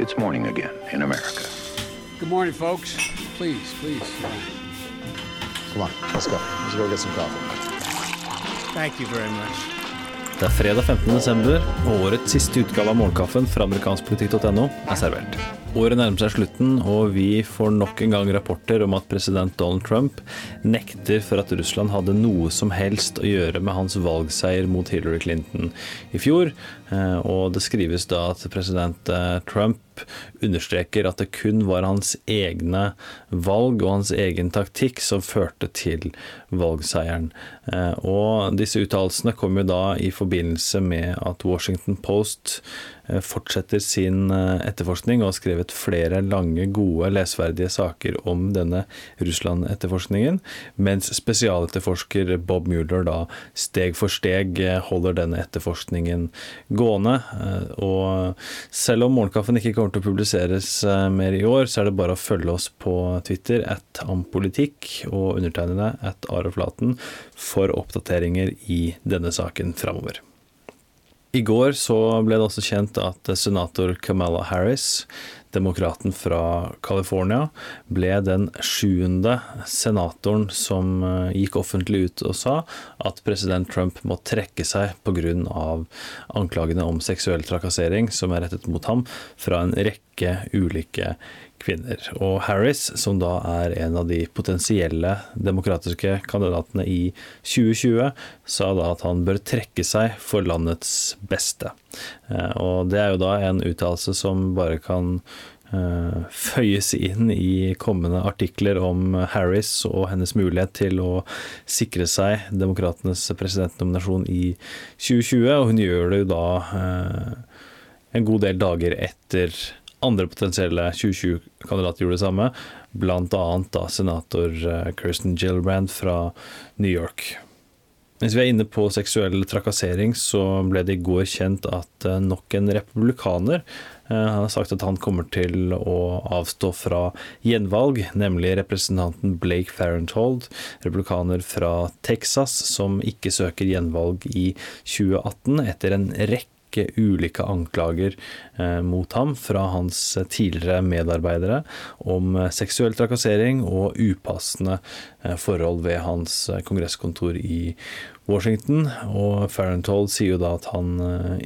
It's morning again in America. Good morning, folks. Please, please. Come on, let's go. Let's go get some coffee. Thank you very much. Det er fredag 15. desember, og årets siste utgave av Morgenkaffen fra amerikanskpolitikk.no er servert. Året nærmer seg slutten, og vi får nok en gang rapporter om at president Donald Trump nekter for at Russland hadde noe som helst å gjøre med hans valgseier mot Hillary Clinton i fjor. Eh, og det skrives da at president eh, Understreker at det kun var hans egne valg og hans egen taktikk som førte til valgseieren. Eh, og disse uttalelsene kom jo da i forbindelse med at Washington Post fortsetter sin etterforskning og har skrevet flere lange, gode, lesverdige saker om denne Russland-etterforskningen, mens spesialetterforsker Bob Mueller da steg for steg holder denne etterforskningen gående. Og selv om Morgenkaffen ikke kommer til å publiseres mer i år, så er det bare å følge oss på Twitter at ampolitikk og undertegnede at areflaten, for oppdateringer i denne saken framover. I går så ble det også kjent at senator Kamala Harris, demokraten fra California, ble den sjuende senatoren som gikk offentlig ut og sa at president Trump må trekke seg pga. anklagene om seksuell trakassering som er rettet mot ham fra en rekke ulike kvinner. Og Harris, som da er en av de potensielle demokratiske kandidatene i 2020, sa da at han bør trekke seg for landets beste. Og det er jo da en uttalelse som bare kan føyes inn i kommende artikler om Harris og hennes mulighet til å sikre seg demokratenes presidentnominasjon i 2020. Og hun gjør det jo da en god del dager etter andre potensielle 2020-kandidater gjorde det samme, bl.a. senator Kirsten Gillibrand fra New York. Mens vi er inne på seksuell trakassering, så ble det i går kjent at nok en republikaner har sagt at han kommer til å avstå fra gjenvalg, nemlig representanten Blake Farenthold, republikaner fra Texas, som ikke søker gjenvalg i 2018 etter en rekke ulike anklager mot ham fra hans tidligere medarbeidere om seksuell trakassering og upassende forhold ved hans kongresskontor i Washington. Og Farenthold sier jo da at han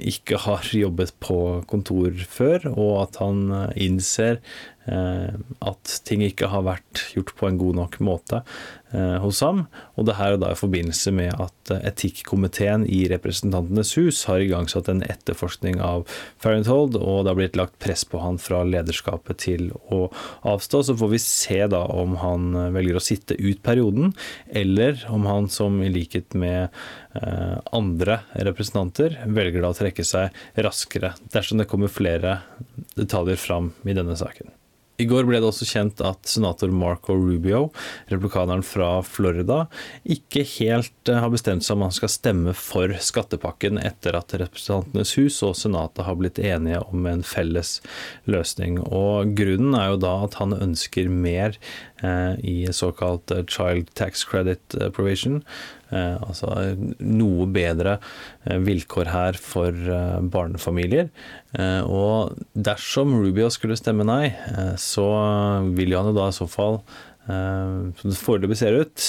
ikke har jobbet på kontor før, og at han innser at ting ikke har vært gjort på en god nok måte hos ham. Og det her er da i forbindelse med at etikkomiteen i Representantenes hus har igangsatt en etterforskning av Farenthold, og det har blitt lagt press på han fra lederskapet til å avstå. Så får vi se da om han velger å sitte ut perioden, eller om han som i likhet med andre representanter velger da å trekke seg raskere, dersom det kommer flere detaljer fram i denne saken. I går ble det også kjent at senator Marco Rubio, replikaneren fra Florida, ikke helt har bestemt seg om han skal stemme for skattepakken etter at Representantenes hus og Senatet har blitt enige om en felles løsning. Og Grunnen er jo da at han ønsker mer i såkalt child tax credit provision, altså noe bedre vilkår her for barnefamilier. Og dersom Rubio skulle stemme nei, så vil han jo da i så fall som det foreløpig ser ut,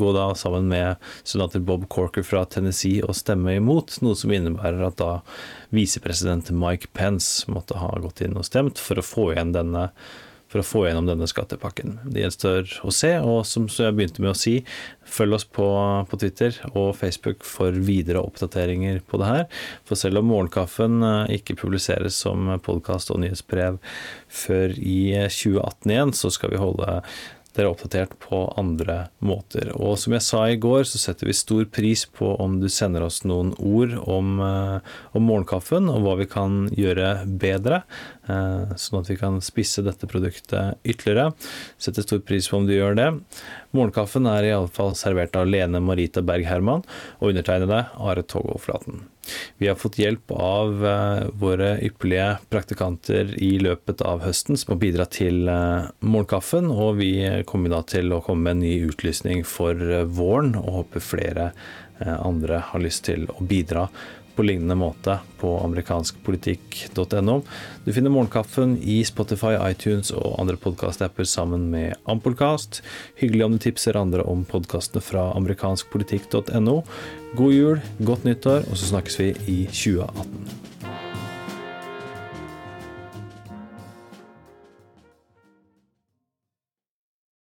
gå da sammen med senator Bob Corker fra Tennessee og stemme imot, noe som innebærer at da visepresident Mike Pence måtte ha gått inn og stemt for å få igjen denne for å få gjennom denne skattepakken. Det gjenstår å se, og som jeg begynte med å si, følg oss på, på Twitter og Facebook for videre oppdateringer på det her. For selv om Morgenkaffen ikke publiseres som podkast og nyhetsbrev før i 2018 igjen, så skal vi holde dere oppdatert på andre måter. Og som jeg sa i går, så setter vi stor pris på om du sender oss noen ord om, om morgenkaffen, og hva vi kan gjøre bedre, sånn at vi kan spisse dette produktet ytterligere. Setter stor pris på om du gjør det. Morgenkaffen er i alle fall servert av Lene Marita Berg-Herman og undertegnede Are Togolflaten. Vi har fått hjelp av våre ypperlige praktikanter i løpet av høsten som har bidratt til morgenkaffen, og vi kommer da til å komme med en ny utlysning for våren, og håper flere andre har lyst til å bidra på lignende måte på amerikanskpolitikk.no. Du finner Morgenkaffen i Spotify, iTunes og andre podkastapper sammen med Ampolkast. Hyggelig om du tipser andre om podkastene fra amerikanskpolitikk.no. God jul, godt nyttår, og så snakkes vi i 2018.